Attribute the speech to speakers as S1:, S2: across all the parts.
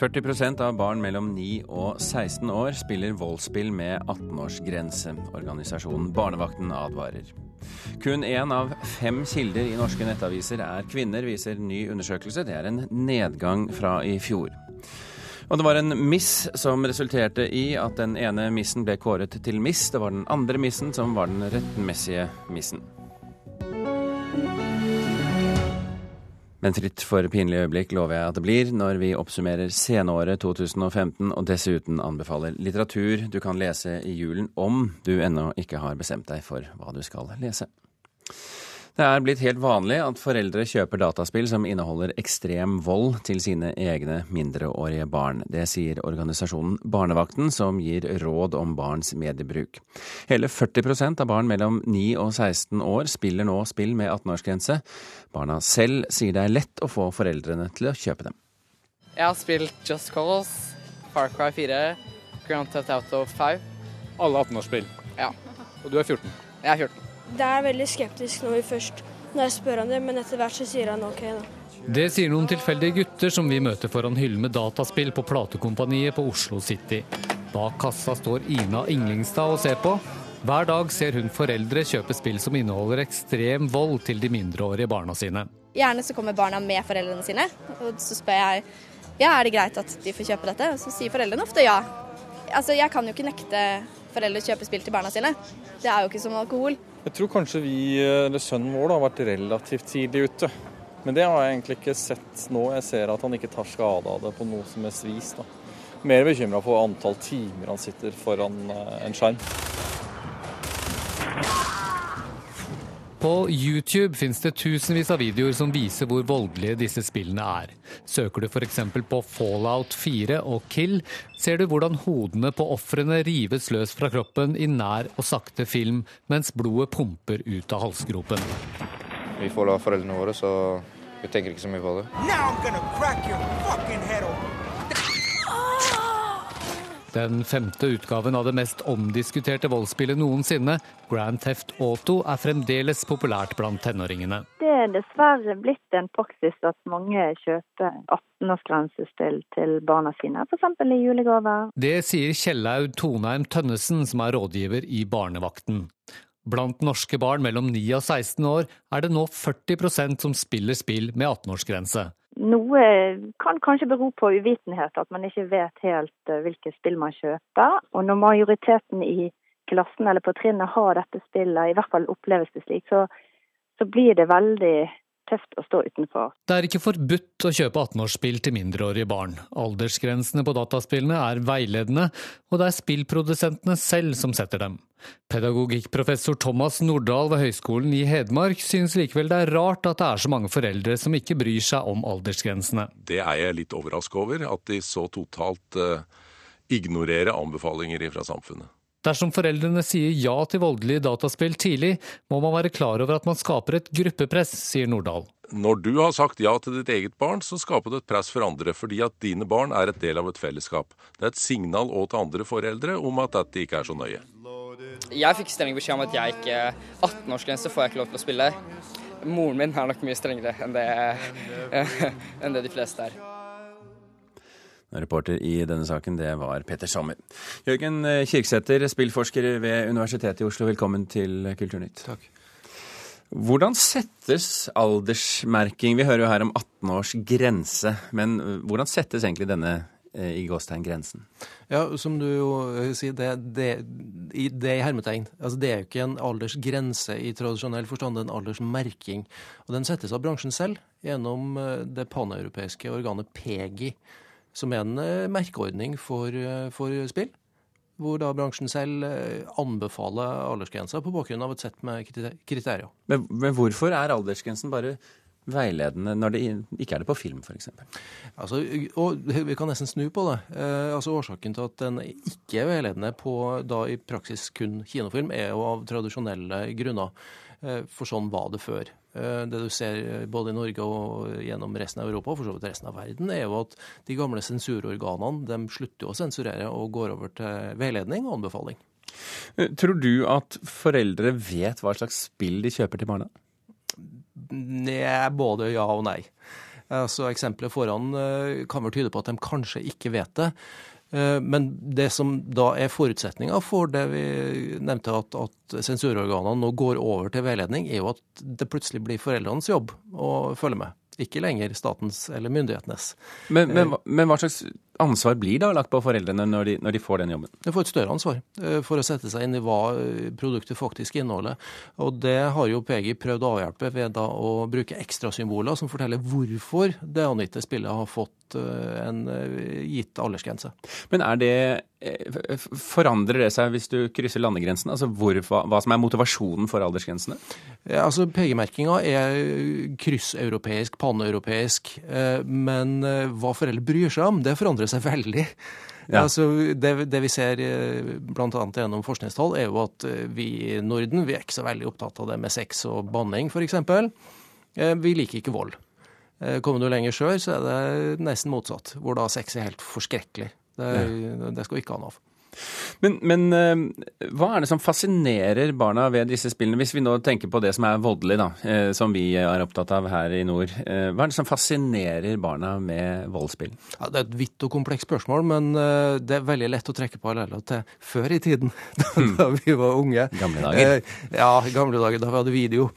S1: 40% av barn mellom 9 og 16 år spiller voldsspill med 18-årsgrense. Organisasjonen Barnevakten advarer. Kun én av fem kilder i norske nettaviser er kvinner, viser ny undersøkelse. Det er en nedgang fra i fjor. Og det var en miss som resulterte i at den ene missen ble kåret til miss. Det var den andre missen som var den rettmessige missen. Men fritt for pinlige øyeblikk lover jeg at det blir når vi oppsummerer senåret 2015 og dessuten anbefaler litteratur du kan lese i julen om du ennå ikke har bestemt deg for hva du skal lese. Det er blitt helt vanlig at foreldre kjøper dataspill som inneholder ekstrem vold til sine egne mindreårige barn. Det sier organisasjonen Barnevakten, som gir råd om barns mediebruk. Hele 40% av barn mellom 9 og 16 år spiller nå spill med 18-årsgrense. Barna selv sier det er lett å få foreldrene til å kjøpe dem.
S2: Jeg har spilt Just Cause, Far Cry 4, Grand Theft Auto 5.
S3: Alle 18-årsspill?
S2: Ja.
S3: Og du er 14?
S2: Jeg er 14.
S4: Det er veldig skeptisk når vi først når jeg spør han det, men etter hvert så sier han OK, da.
S5: Det sier noen tilfeldige gutter som vi møter foran hyllen med dataspill på platekompaniet på Oslo City. Bak kassa står Ina Inglingstad og ser på. Hver dag ser hun foreldre kjøpe spill som inneholder ekstrem vold til de mindreårige barna sine.
S6: Gjerne så kommer barna med foreldrene sine, og så spør jeg ja, er det greit at de får kjøpe dette, og så sier foreldrene ofte ja. Altså, Jeg kan jo ikke nekte foreldre å kjøpe spill til barna sine. Det er jo ikke som alkohol.
S7: Jeg tror kanskje vi, eller sønnen vår, har vært relativt tidlig ute. Men det har jeg egentlig ikke sett nå. Jeg ser at han ikke tar skade av det på noe som helst vis. Da. Mer bekymra for antall timer han sitter foran eh, en skjerm.
S5: På YouTube finnes det tusenvis av videoer som viser hvor voldelige disse spillene er. Søker du f.eks. på Fallout 4 og Kill, ser du hvordan hodene på ofrene rives løs fra kroppen i nær og sakte film, mens blodet pumper ut av halsgropen.
S8: Vi får la foreldrene våre, så vi tenker ikke så mye på det.
S5: Den femte utgaven av det mest omdiskuterte voldsspillet noensinne, Grand Theft Auto, er fremdeles populært blant tenåringene.
S9: Det er dessverre blitt en praksis at mange kjøper 18-årsgrensespill til barna sine, f.eks. i julegaver.
S5: Det sier Kjellaug Tonheim Tønnesen, som er rådgiver i Barnevakten. Blant norske barn mellom 9 og 16 år er det nå 40% som spiller spill med 18-årsgrense.
S9: Noe kan kanskje bero på uvitenhet, at man ikke vet helt eh, hvilke spill man kjøper. Og når majoriteten i klassen eller på trinnet har dette spillet, i hvert fall oppleves det slik, så, så blir det veldig tøft å stå utenfor.
S5: Det er ikke forbudt å kjøpe 18-årsspill til mindreårige barn. Aldersgrensene på dataspillene er veiledende, og det er spillprodusentene selv som setter dem. Pedagogikkprofessor Thomas Nordahl ved Høgskolen i Hedmark synes likevel det er rart at det er så mange foreldre som ikke bryr seg om aldersgrensene.
S10: Det er jeg litt overrasket over, at de så totalt uh, ignorerer anbefalinger fra samfunnet.
S5: Dersom foreldrene sier ja til voldelige dataspill tidlig, må man være klar over at man skaper et gruppepress, sier Nordahl.
S10: Når du har sagt ja til ditt eget barn, så skaper du et press for andre, fordi at dine barn er et del av et fellesskap. Det er et signal òg til andre foreldre om at dette ikke er så nøye.
S2: Jeg fikk streng beskjed om at jeg ikke 18-årsgrense får jeg ikke lov til å spille. Moren min er nok mye strengere enn det, enn det de fleste er.
S1: Reporter i denne saken, det var Petter Sommer. Jørgen Kirksæter, spillforsker ved Universitetet i Oslo, velkommen til Kulturnytt.
S11: Takk.
S1: Hvordan settes aldersmerking? Vi hører jo her om 18 års grense, men hvordan settes egentlig denne i gåstegn grensen?
S11: Ja, som du jo sier, det, det, det er hermetegn. Altså, det er jo ikke en aldersgrense i tradisjonell forstand, det er en aldersmerking. Og den settes av bransjen selv gjennom det paneuropeiske organet PEGI som er en merkeordning for, for, spill. Hvor da bransjen selv anbefaler aldersgrenser på bakgrunn av et sett med kriterier.
S1: Men, men hvorfor er aldersgrensen bare veiledende når det ikke er det på film, f.eks.?
S11: Altså, og vi kan nesten snu på det. Eh, altså Årsaken til at den ikke er veiledende på da i praksis kun kinofilm, er jo av tradisjonelle grunner. Eh, for sånn var det før. Det du ser både i Norge og gjennom resten av Europa, og for så vidt resten av verden, er jo at de gamle sensurorganene de slutter å sensurere og går over til veiledning og anbefaling.
S1: Tror du at foreldre vet hva slags spill de kjøper til barna?
S11: Nei, både ja og nei. Altså Eksempelet foran kan vel tyde på at de kanskje ikke vet det. Men det som da er forutsetninga for det vi nevnte, at, at sensurorganene nå går over til veiledning, er jo at det plutselig blir foreldrenes jobb å følge med ikke lenger statens eller myndighetenes.
S1: Men, men, men hva slags ansvar blir da lagt på foreldrene når de, når de, får den jobben?
S11: De får et større ansvar eh, for å sette seg inn i hva eh, produktet faktisk inneholder. Og det har jo PGI prøvd å avhjelpe ved da å bruke ekstrasymboler som forteller hvorfor det angitte spillet har fått eh, en gitt aldersgrense.
S1: Men er det Forandrer det seg hvis du krysser landegrensen? Altså hvor, hva, hva, som er motivasjonen for aldersgrensene?
S11: Ja, altså PG-merkinga er krysseuropeisk, paneuropeisk. Men hva foreldre bryr seg om, det forandrer seg veldig. Ja. Altså, det, det, vi ser eh, bl.a. gjennom forskningstall, er jo at eh, vi i Norden vi er ikke så veldig opptatt av det med sex og banning, f.eks. Eh, vi liker ikke vold. Kommer du lenger sør, så er det nesten motsatt, hvor da sex er helt forskrekkelig. Det, ja. det skal vi ikke ha noe av.
S1: Men, men, eh, hva er det som fascinerer barna ved disse spillene, hvis vi nå tenker på det som er voldelig, da, eh, som vi er opptatt av her i nord. Eh, hva er det som fascinerer barna med voldsspill?
S11: Ja, det er et vidt og komplekst spørsmål, men det er veldig lett å trekke paralleller til før i tiden, hmm. da vi var unge.
S1: Gamle dager?
S11: Ja, gamle dager, da vi hadde video.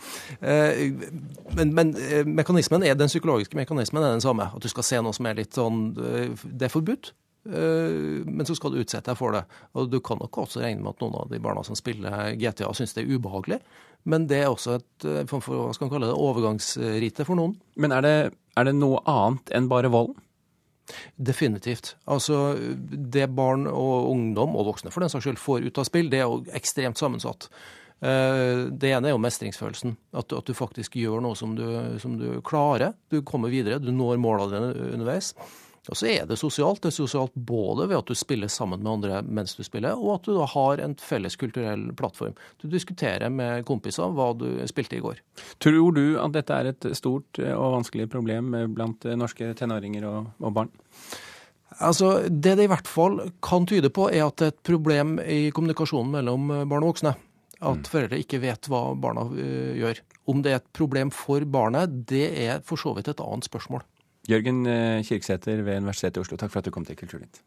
S11: Men, men mekanismen er, den psykologiske mekanismen er den samme. At du skal se noe som er litt sånn Det er forbudt. Eh, men så skal du utsette deg for det. Og du kan nok også regne med at noen av de barna som spiller GTA, syns det er ubehagelig. Men det er også et eh, form for hva skal man kalle det, overgangsrite for noen.
S1: Men er det, er det noe annet enn bare vold?
S11: Definitivt. Altså, Det barn og ungdom, og voksne for den saks skyld, får ut av spill, det er jo ekstremt sammensatt. Eh, det ene er jo mestringsfølelsen. At, at du faktisk gjør noe som du, som du, klarer. Du kommer videre, du når målene dine underveis. Og så er det sosialt. Det er sosialt både ved at du spiller sammen med andre mens du spiller, og at du da har en felles kulturell plattform. Du diskuterer med kompiser hva du spilte i går.
S1: Tror du at dette er et stort og vanskelig problem blant norske tenåringer og, og barn?
S11: Altså, Det det i hvert fall kan tyde på, er at det er et problem i kommunikasjonen mellom barn og voksne. At mm. foreldre ikke vet hva barna gjør. Om det er et problem for barnet, det er for så vidt et annet spørsmål.
S1: Jørgen eh, Kirksæter ved Universitetet i Oslo, takk for at du kom til Kulturnytt.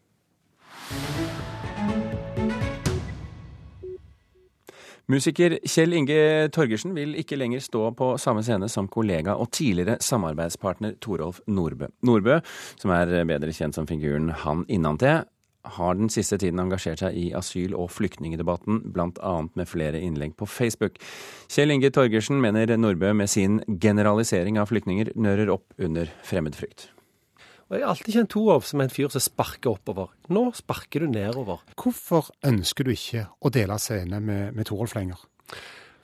S1: Musiker Kjell Inge Torgersen vil ikke lenger stå på samme scene som kollega og tidligere samarbeidspartner Torolf Nordbø. Nordbø, som er bedre kjent som figuren Han innantil, har den siste tiden engasjert seg i asyl- og flyktningedebatten, bl.a. med flere innlegg på Facebook. Kjell Inge Torgersen mener Nordbø med sin generalisering av flyktninger nører opp under fremmedfrykt.
S12: Jeg har alltid kjent Torov som en fyr som sparker oppover. Nå sparker du nedover.
S13: Hvorfor ønsker du ikke å dele scene med, med Torolf lenger?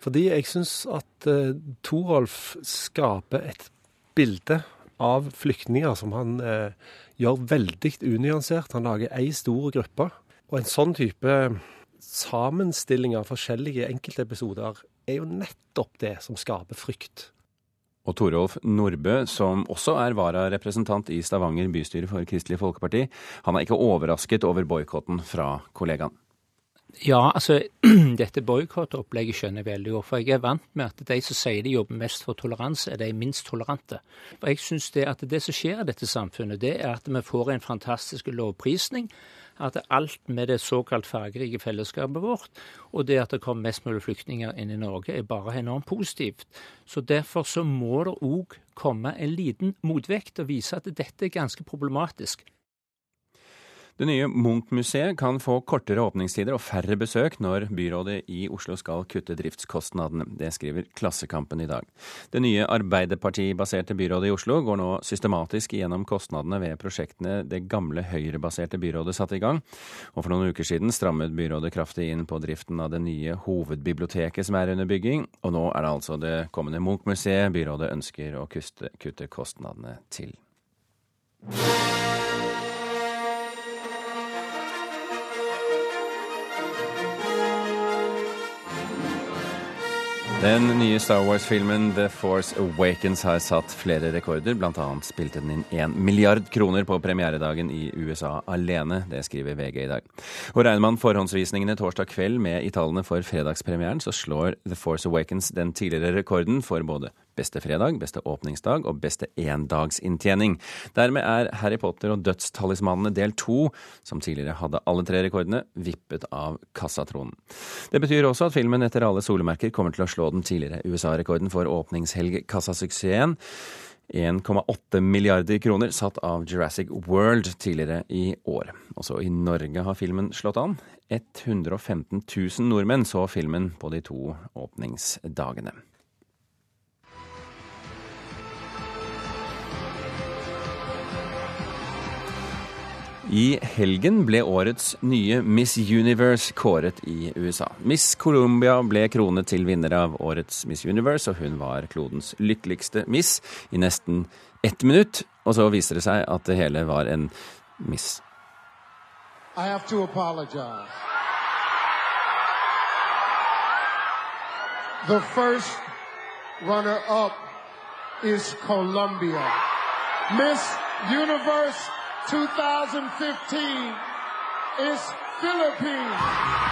S12: Fordi jeg syns at uh, Torolf skaper et bilde av flyktninger som han eh, gjør veldig unyansert. Han lager ei stor gruppe. Og en sånn type sammenstilling av forskjellige enkeltepisoder er jo nettopp det som skaper frykt.
S1: Og Torolf Nordbø, som også er vararepresentant i Stavanger bystyre for Kristelig Folkeparti, han er ikke overrasket over boikotten fra kollegaen.
S14: Ja, altså dette boikottopplegget skjønner jeg veldig godt. For jeg er vant med at de som sier de jobber mest for toleranse, er de minst tolerante. Og jeg synes det at det som skjer i dette samfunnet, det er at vi får en fantastisk lovprisning. At alt med det såkalt fargerike fellesskapet vårt, og det at det kommer mest mulig flyktninger inn i Norge, er bare enormt positivt. Så derfor så må det òg komme en liten motvekt og vise at dette er ganske problematisk.
S1: Det nye Munch-museet kan få kortere åpningstider og færre besøk når byrådet i Oslo skal kutte driftskostnadene. Det skriver Klassekampen i dag. Det nye Arbeiderpartibaserte byrådet i Oslo går nå systematisk gjennom kostnadene ved prosjektene det gamle høyrebaserte byrådet satte i gang. Og for noen uker siden strammet byrådet kraftig inn på driften av det nye hovedbiblioteket som er under bygging. Og nå er det altså det kommende Munch-museet byrådet ønsker å kutte kostnadene til. Den nye Star Wars-filmen The Force Awakens har satt flere rekorder. Blant annet spilte den inn én milliard kroner på premieredagen i USA alene. Det skriver VG i dag. Og Regner man forhåndsvisningene torsdag kveld med i tallene for fredagspremieren, så slår The Force Awakens den tidligere rekorden for både beste fredag, beste åpningsdag og beste endagsinntjening. Dermed er Harry Potter og Dødstalismanene del to, som tidligere hadde alle tre rekordene, vippet av kassatronen. Det betyr også at filmen etter alle solemerker kommer til å slå den tidligere USA-rekorden for åpningshelg-kassasuksessen. 1,8 milliarder kroner satt av Jurassic World tidligere i år. Også i Norge har filmen slått an. 115 000 nordmenn så filmen på de to åpningsdagene. I helgen ble årets nye Miss Universe kåret i USA. Miss Columbia ble kronet til vinner av årets Miss Universe, og hun var klodens lykkeligste miss i nesten ett minutt. Og så viser det seg at det hele var en miss.
S15: I have to apologize. The first runner up is Colombia. Miss Universe 2015 is Philippines.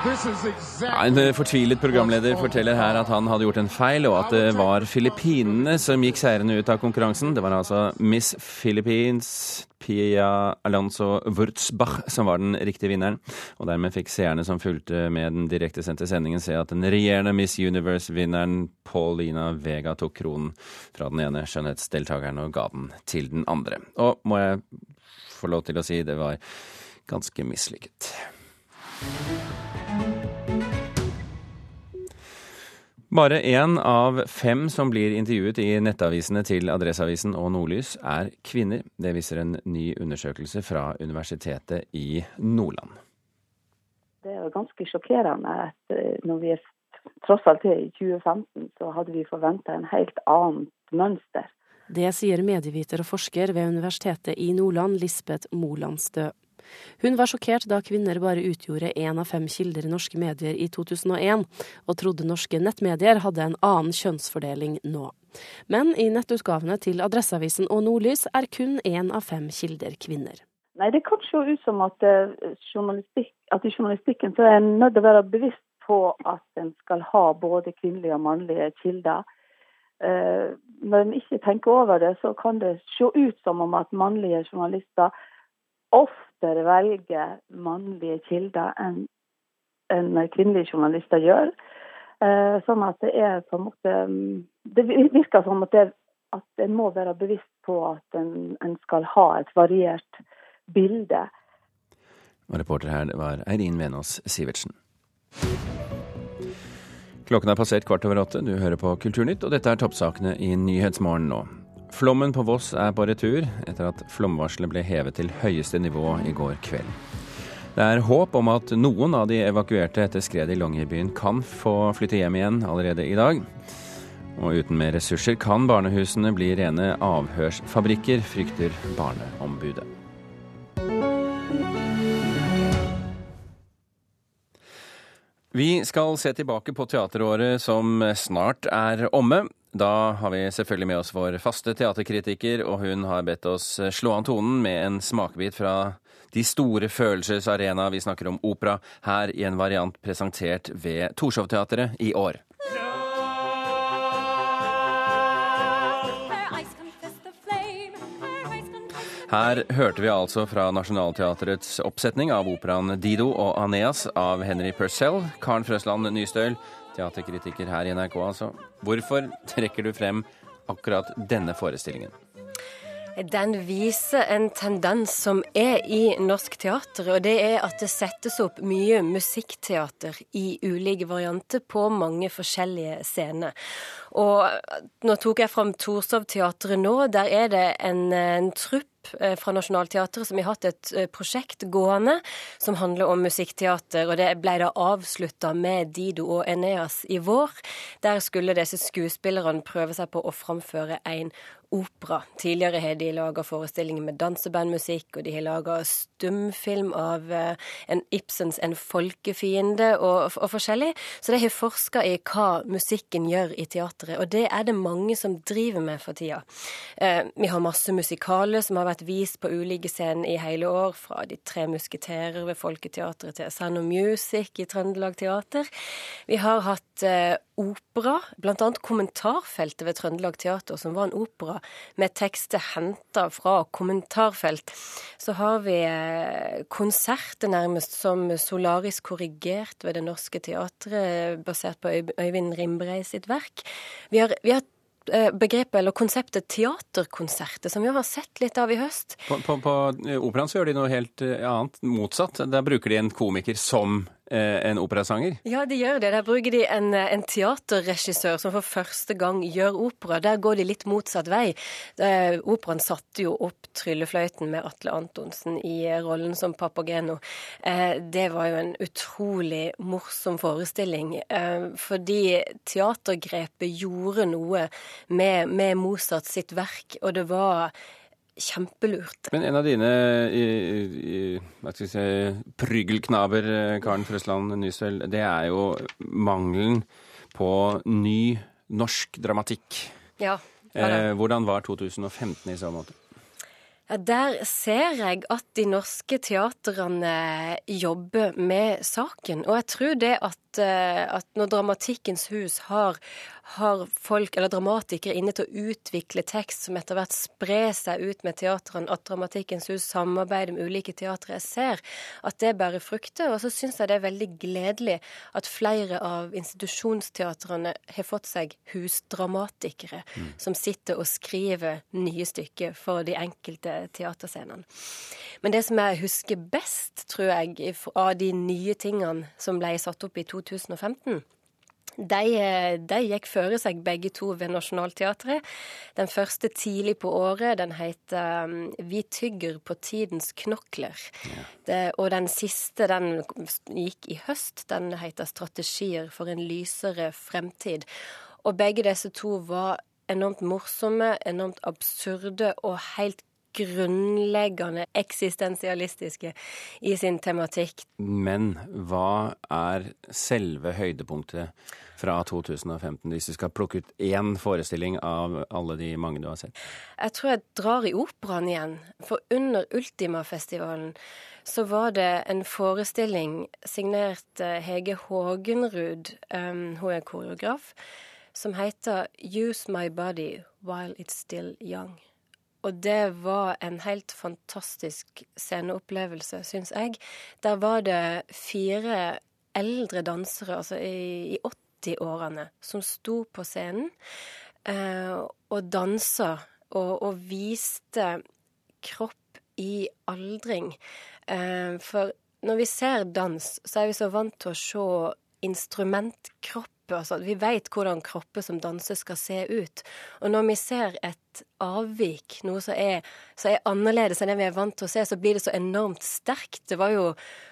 S1: En fortvilet programleder forteller her at han hadde gjort en feil, og at det var Filippinene som gikk seirende ut av konkurransen. Det var altså Miss Philippines Pia Alonso Wurzbach som var den riktige vinneren. Og dermed fikk seerne som fulgte med den direktesendte sendingen, se at den regjerende Miss Universe-vinneren Paulina Vega tok kronen fra den ene skjønnhetsdeltakeren og ga den til den andre. Og må jeg få lov til å si det var ganske mislykket. Bare én av fem som blir intervjuet i nettavisene til Adresseavisen og Nordlys, er kvinner. Det viser en ny undersøkelse fra Universitetet i Nordland.
S9: Det er jo ganske sjokkerende at eh, når vi er tross alt er i 2015, så hadde vi forventa en helt annet mønster.
S16: Det sier medieviter og forsker ved Universitetet i Nordland, Lisbeth Molandstø. Hun var sjokkert da kvinner bare utgjorde én av fem kilder i norske medier i 2001, og trodde norske nettmedier hadde en annen kjønnsfordeling nå. Men i nettutgavene til Adresseavisen og Nordlys er kun én av fem kilder kvinner.
S9: Nei, Det kan se ut som at, eh, journalistikk, at i journalistikken så er en nødt til å være bevisst på at en skal ha både kvinnelige og mannlige kilder. Eh, når en ikke tenker over det, så kan det se ut som om at mannlige journalister oftere velger mannlige kilder enn enn kvinnelige journalister gjør. Eh, sånn at det er på en måte Det virker som at, det, at en må være bevisst på at en, en skal ha et variert bilde.
S1: Og reporter her var Eirin Venås Sivertsen. Klokken er passert kvart over åtte. Du hører på Kulturnytt, og dette er toppsakene i Nyhetsmorgen nå. Flommen på Voss er på retur, etter at flomvarselet ble hevet til høyeste nivå i går kveld. Det er håp om at noen av de evakuerte etter skredet i Longyearbyen kan få flytte hjem igjen allerede i dag. Og uten mer ressurser kan barnehusene bli rene avhørsfabrikker, frykter Barneombudet. Vi skal se tilbake på teateråret som snart er omme. Da har vi selvfølgelig med oss vår faste teaterkritiker, og hun har bedt oss slå an tonen med en smakebit fra de store følelsers arena. Vi snakker om opera, her i en variant presentert ved Torshov-teatret i år. Her hørte vi altså fra Nationaltheatrets oppsetning av operaen Dido og Aeneas av Henry Purcell. Karen Frøsland Nystøl, teaterkritiker her i NRK, altså. Hvorfor trekker du frem akkurat denne forestillingen?
S17: Den viser en tendens som er i norsk teater, og det er at det settes opp mye musikkteater i ulike varianter på mange forskjellige scener. Og nå tok jeg fram Torshov-teatret nå. Der er det en, en trupp fra Nationaltheatret som har hatt et prosjekt gående som handler om musikkteater. og Det ble da avslutta med Dido og Eneas i vår. Der skulle disse skuespillerne prøve seg på å framføre en opera. Tidligere har de laga forestillinger med dansebandmusikk, og de har laga stumfilm av eh, en Ibsens 'En folkefiende' og, og forskjellig. Så de har forska i hva musikken gjør i teatret, og det er det mange som driver med for tida. Eh, vi har masse musikaler som har vært vist på ulike scener i hele år, fra De tre musketerer ved Folketeatret til Sound of Music i Trøndelag Teater. Vi har hatt eh, opera, bl.a. kommentarfeltet ved Trøndelag Teater, som var en opera med tekster henta fra kommentarfelt. Så har vi konsertet konserter nærmest som solarisk korrigert ved Det Norske Teatret, basert på Øyvind Rimbrei sitt verk. Vi har, vi har eh, begrepet eller konseptet teaterkonserter, som vi har sett litt av i høst.
S1: På, på, på operaen så gjør de noe helt annet, motsatt. Der bruker de en komiker som en operasanger?
S17: Ja, de gjør det. Der bruker de en, en, teaterregissør som for første gang gjør opera. Der går de litt motsatt vei. Operaen satte jo opp Tryllefløyten med Atle Antonsen i rollen som Papageno. Det var jo en utrolig morsom forestilling, fordi teatergrepet gjorde noe med, med Mozart sitt verk, og det var kjempelurt.
S1: Men en av dine i, i, hva skal si, pryggelknaber, Karen Frøsland Nysveld, det er jo mangelen på ny norsk dramatikk.
S17: Ja.
S1: Eh, hvordan var 2015 i så måte?
S17: Ja, Der ser jeg at de norske teatrene jobber med saken. Og jeg tror det at, at når Dramatikkens hus har, har folk, eller dramatikere inne til å utvikle tekst som etter hvert sprer seg ut med teatrene, at Dramatikkens hus samarbeider med ulike teatre. Jeg ser at det bærer frukter. Og så syns jeg det er veldig gledelig at flere av institusjonsteatrene har fått seg husdramatikere mm. som sitter og skriver nye stykker for de enkelte teaterscenene. Men det som jeg husker best, tror jeg, av de nye tingene som ble satt opp i 2015, de, de, gikk føre seg begge to ved Nationaltheatret. Den første tidlig på året, den heter um, 'Vi tygger på tidens knokler'. Ja. Det, og den siste, den gikk i høst. Den heter 'Strategier for en lysere fremtid'. Og begge disse to var enormt morsomme, enormt absurde og helt grunnleggende eksistensialistiske i sin tematikk.
S1: Men hva er selve høydepunktet fra 2015, hvis du skal plukke ut én forestilling av alle de mange du har sett?
S17: Jeg tror jeg drar i operaen igjen. For under Ultima-festivalen så var det en forestilling signert eh, Hege Hågenrud, um, hun er koreograf, som heter Use My Body While It's Still Young. Og det var en helt fantastisk sceneopplevelse, syns jeg. Der var det fire eldre dansere, altså i, i 80-årene, som sto på scenen eh, og dansa og, og, viste kropp i aldring. Eh, for når vi ser dans, så er vi så vant til å se instrumentkropp Altså, vi vet hvordan kropper som danser skal se ut. Og når vi ser et avvik, noe som er, som er annerledes enn det vi er vant til å se, så blir det så enormt sterkt. Det var jo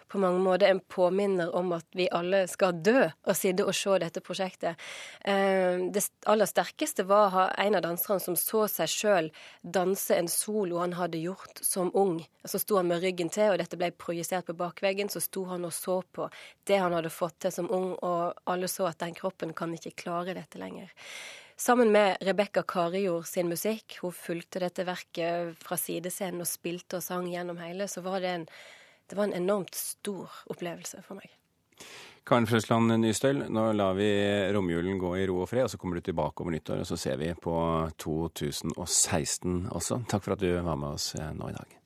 S17: på mange måter en påminner om at vi alle skal dø og sitte og se dette prosjektet. Eh, det aller sterkeste var en av danserne som så seg sjøl danse en solo han hadde gjort som ung. Så sto han med ryggen til, og dette ble projisert på bakveggen. Så sto han og så på det han hadde fått til som ung, og alle så at den kroppen kan ikke klare dette lenger. Sammen med Rebekka Karijord sin musikk, hun fulgte dette verket fra sidescenen og spilte og sang gjennom hele, så var det en, det var en enormt stor opplevelse for meg.
S1: Karen Frøsland Nystøl, nå lar vi romjulen gå i ro og fred, og så kommer du tilbake over nyttår, og så ser vi på 2016 også. Takk for at du var med oss eh, nå i dag.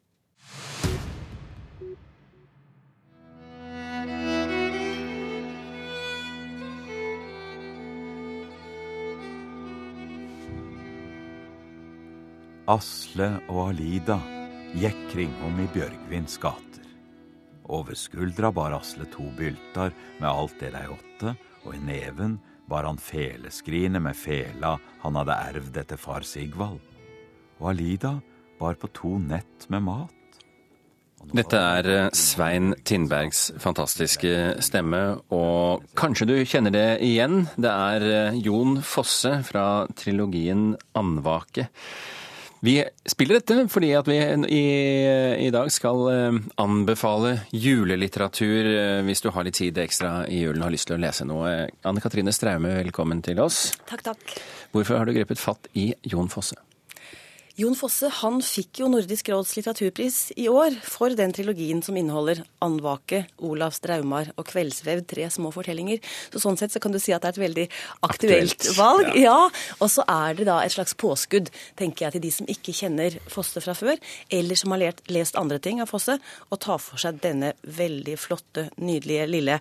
S18: Asle og Alida gikk kringom i Bjørgvins gater. Over skuldra bar Asle to byltar med alt det de åtte, og i neven bar han feleskrinet med fela han hadde ervd etter far Sigvald. Og Alida bar på to nett med mat.
S1: Dette er eh, Svein Tindbergs fantastiske stemme, og kanskje du kjenner det igjen. Det er eh, Jon Fosse fra trilogien Andvake. Vi spiller dette fordi at vi i, i dag skal eh, anbefale julelitteratur eh, hvis du har litt tid ekstra i julen og har lyst til å lese noe. Anne Katrine Straume, velkommen til oss.
S19: Takk, takk.
S1: Hvorfor har du grepet fatt i Jon Fosse?
S19: Jon Fosse han fikk jo Nordisk råds litteraturpris i år for den trilogien som inneholder Andvake, Olavs draumar og Kveldsvevd, tre små fortellinger. Så Sånn sett så kan du si at det er et veldig aktuelt,
S1: Aktuelt,
S19: valg.
S1: ja.
S19: Ja. Og så er det da et slags påskudd, tenker jeg, til de som ikke kjenner Fosse fra før, eller som har lest andre ting av Fosse, og tar for seg denne veldig flotte, nydelige lille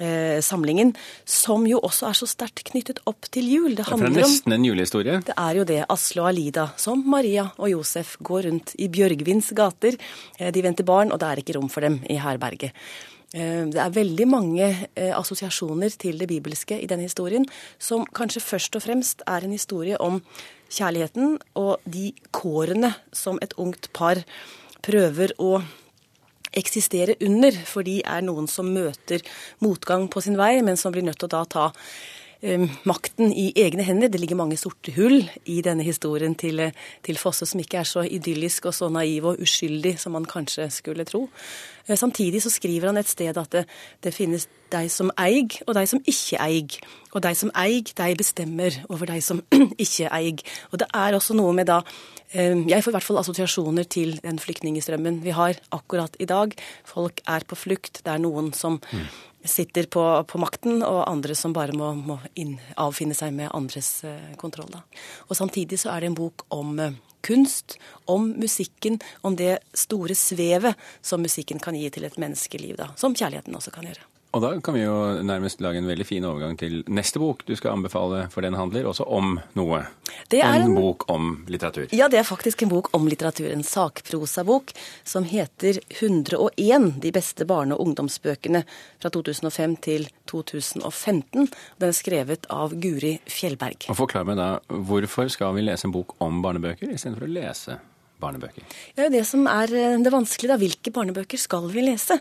S19: eh, samlingen, som jo også er så sterkt knyttet opp til jul. Det
S1: handler om det er nesten en julehistorie.
S19: det er jo det. Asle og Alida, som Maria og Josef, går rundt i Bjørgvins gater. Eh, De venter barn, og det er ikke rom for dem i herberget. Eh, Det er veldig mange eh, assosiasjoner til det bibelske i denne historien, som kanskje først og fremst er en historie om kjærligheten og de kårene som et ungt par prøver å eksistere under, for de er noen som møter motgang på sin vei, men som blir nødt til å da ta makten i egne hender. Det ligger mange sorte hull i denne historien til, eh, til Fosse, som ikke er så idyllisk og så naiv og uskyldig som man kanskje skulle tro. Samtidig så skriver han et sted at det, det finnes deg som eig, og deg som ikke eig. Og deg som eig, deg bestemmer over deg som ikke eig. Og det er også noe med da eh, Jeg får i hvert fall assosiasjoner til den flyktningstrømmen vi har akkurat i dag. Folk er på flukt. Det er noen som sitter på, på makten, og andre som bare må, må inn, avfinne seg med andres eh, kontroll. Da. Og samtidig så er det en bok om eh, kunst, om musikken, om det store svevet som musikken kan gi til et menneskeliv, da, som kjærligheten også kan gjøre.
S1: Og da kan vi jo nærmest lage en veldig fin overgang til neste bok du skal anbefale, for den handler også om noe.
S19: Det er
S1: en,
S19: en-
S1: bok om litteratur.
S19: Ja, det er faktisk en bok om litteratur, en sakprosabok, som heter 101 de beste barne- og ungdomsbøkene fra 2005 til 2015. Den er skrevet av Guri Fjellberg.
S1: Og Forklar meg da, hvorfor skal vi lese en bok om barnebøker istedenfor å lese barnebøker?
S19: Det er jo det som er eh, det vanskelige, da. Hvilke barnebøker skal vi lese?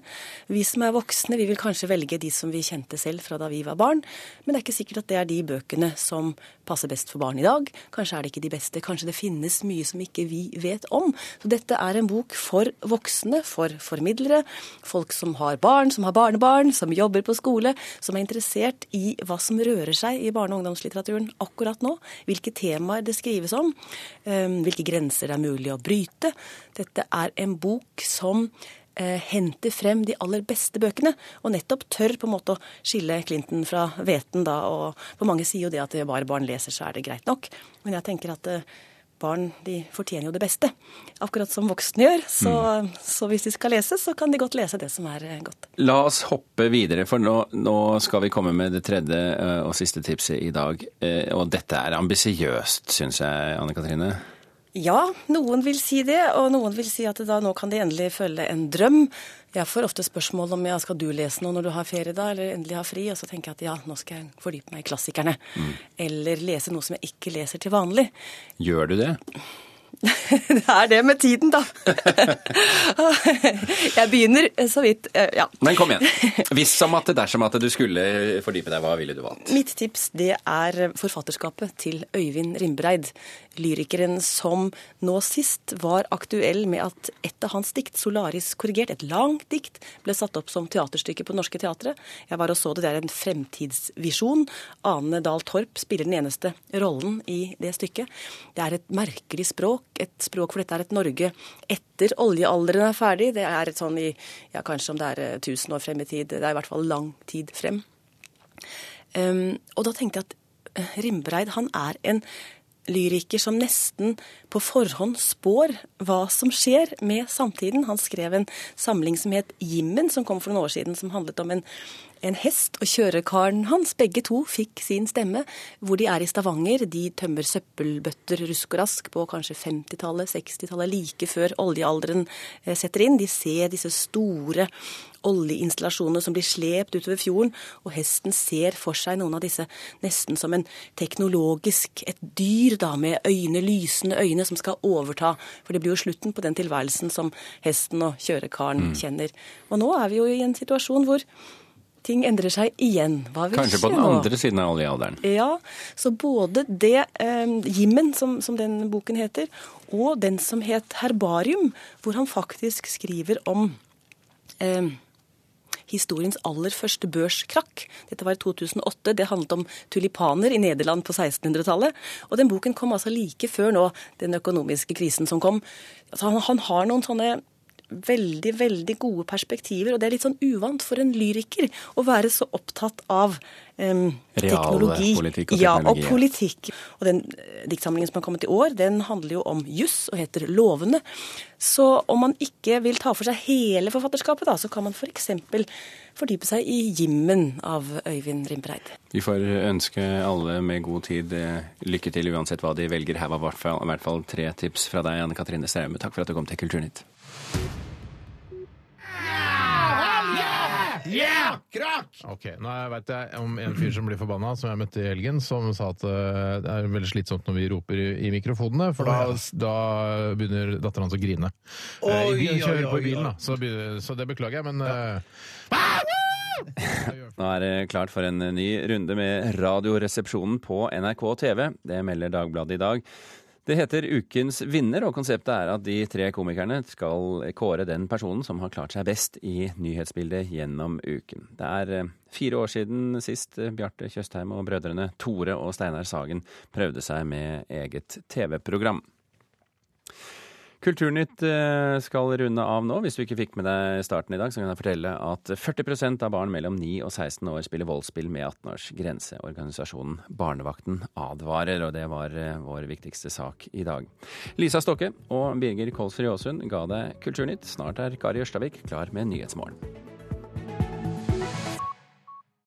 S19: Vi som er voksne, vi vil kanskje velge de som vi kjente selv fra da vi var barn. Men det er ikke sikkert at det er de bøkene som passer best for barn i dag. Kanskje er det ikke de beste. Kanskje det finnes mye som ikke vi vet om. Så dette er en bok for voksne, for formidlere, folk som har barn, som har barnebarn, som jobber på skole, som er interessert i hva som rører seg i barne- og ungdomslitteraturen akkurat nå. Hvilke temaer det skrives om, eh, hvilke grenser det er mulig å bryte. Dette er en bok som eh, henter frem de aller beste bøkene, og nettopp tør på en måte å skille Clinton fra hveten. da, og For mange sier jo det at bare barn leser, så er det greit nok. Men jeg tenker at eh, barn de fortjener jo det beste, akkurat som voksne gjør. Så, så hvis de skal lese, så kan de godt lese det som er eh, godt.
S1: La oss hoppe videre, for nå, nå skal vi komme med det tredje og siste tipset i dag. Og dette er ambisiøst, syns jeg, Anne Katrine.
S19: Ja, noen vil si det, og noen vil si at da nå kan de endelig følge en drøm. Jeg får ofte spørsmål om ja, skal du lese noe når du har ferie da, eller endelig har fri, og så tenker jeg at ja, nå skal jeg fordype meg i klassikerne. Eller lese noe som jeg ikke leser til vanlig.
S1: Gjør du det?
S19: Det er det med tiden, da. Jeg begynner så vidt, eh, ja.
S1: Men kom igjen. Hvis som at dersom at du skulle fordype deg, hva ville du valgt?
S19: Mitt tips det er forfatterskapet til Øyvind Rimbreid. Lyrikeren som nå sist var aktuell med at et av hans dikt, 'Solaris korrigert', et langt dikt, ble satt opp som teaterstykke på Norske Teatret. Jeg var og så det, det er en fremtidsvisjon. Ane Dahl Torp spiller den eneste rollen i det stykket. Det er et merkelig språk, et språk for dette er et Norge etter oljealderen er ferdig. Det er et sånn i, ja kanskje om det er eh, 1000 år frem i tid, det er i hvert fall lang tid frem. Um, og da tenkte jeg at eh, Rimbreid han er en lyriker som nesten på forhånd spår hva som skjer med samtiden. Han skrev en samling som het Jimmen, som kom for noen år siden, som handlet om en, en hest og kjørekaren hans. Begge to fikk sin stemme. Hvor de er i Stavanger. De tømmer søppelbøtter rusk og rask på kanskje 50-tallet, 60-tallet, like før oljealderen eh, setter inn. De ser disse store oljeinstallasjonene som blir slept utover fjorden, og hesten ser for seg noen av disse nesten som en teknologisk et dyr da, med øyne, lysende øyne, som skal overta. For det blir jo slutten på den tilværelsen som hesten og kjørekaren
S1: Mm.
S19: kjenner. Og nå er vi jo i en situasjon hvor ting endrer seg igjen. Hva vil
S1: Kanskje på den
S19: nå?
S1: andre siden av oljealderen.
S19: Ja, så både det eh, Jimmen, som, som den boken heter, og den som het Herbarium, hvor han faktisk skriver om eh, historiens aller første børskrakk. Dette var i 2008. Det handlet om tulipaner i Nederland på 1600-tallet. Og den boken kom altså like før nå, den økonomiske krisen som kom. Altså han, han har noen sånne veldig, veldig gode perspektiver, og det er litt sånn uvant for en lyriker å være så opptatt av um, teknologi.
S1: Realpolitikk og
S19: Ja, og
S1: teknologi, ja.
S19: politikk. Og den eh, diktsamlingen som har kommet i år, den handler jo om juss og heter Lovene. Så om man ikke vil ta for seg hele forfatterskapet, da, så kan man f.eks. fordype seg i Jimmen av Øyvind Rimpereid.
S1: Vi får ønske alle med god tid eh, lykke til uansett hva de velger. Her var i hvert fall, i hvert fall tre tips fra deg, Anne Katrine Straume. Takk for at du kom til Kulturnytt.
S20: Yeah! Krakk! Ok, nå veit jeg om en fyr som blir forbanna, som jeg møtte i helgen, som sa at eh, det er veldig slitsomt når vi roper i, i mikrofonene, for da, da begynner datteren hans å grine. Eh,
S21: Oi,
S20: I bilen,
S21: oi,
S20: kjører
S21: oi,
S20: på bilen,
S21: oi.
S20: da, så, begynner- så det beklager jeg, men eh,
S1: Nå er det klart for en ny runde med Radioresepsjonen på NRK TV. Det melder Dagbladet i dag. Det heter Ukens vinner, og konseptet er at de tre komikerne skal kåre den personen som har klart seg best i nyhetsbildet gjennom uken. Det er eh, fire år siden sist eh, Bjarte Tjøstheim og brødrene Tore og Steinar Sagen prøvde seg med eget TV-program. Kulturnytt eh, skal runde av nå. Hvis du ikke fikk med deg starten i dag, så kan jeg fortelle at 40% av barn mellom 9 og 16 år spiller voldsspill med 18 års grense. Organisasjonen Barnevakten advarer, og det var eh, vår viktigste sak i dag. Lisa Stokke og Birger Kolsrud Aasund ga deg Kulturnytt. Snart er Kari Ørstavik klar med Nyhetsmorgen.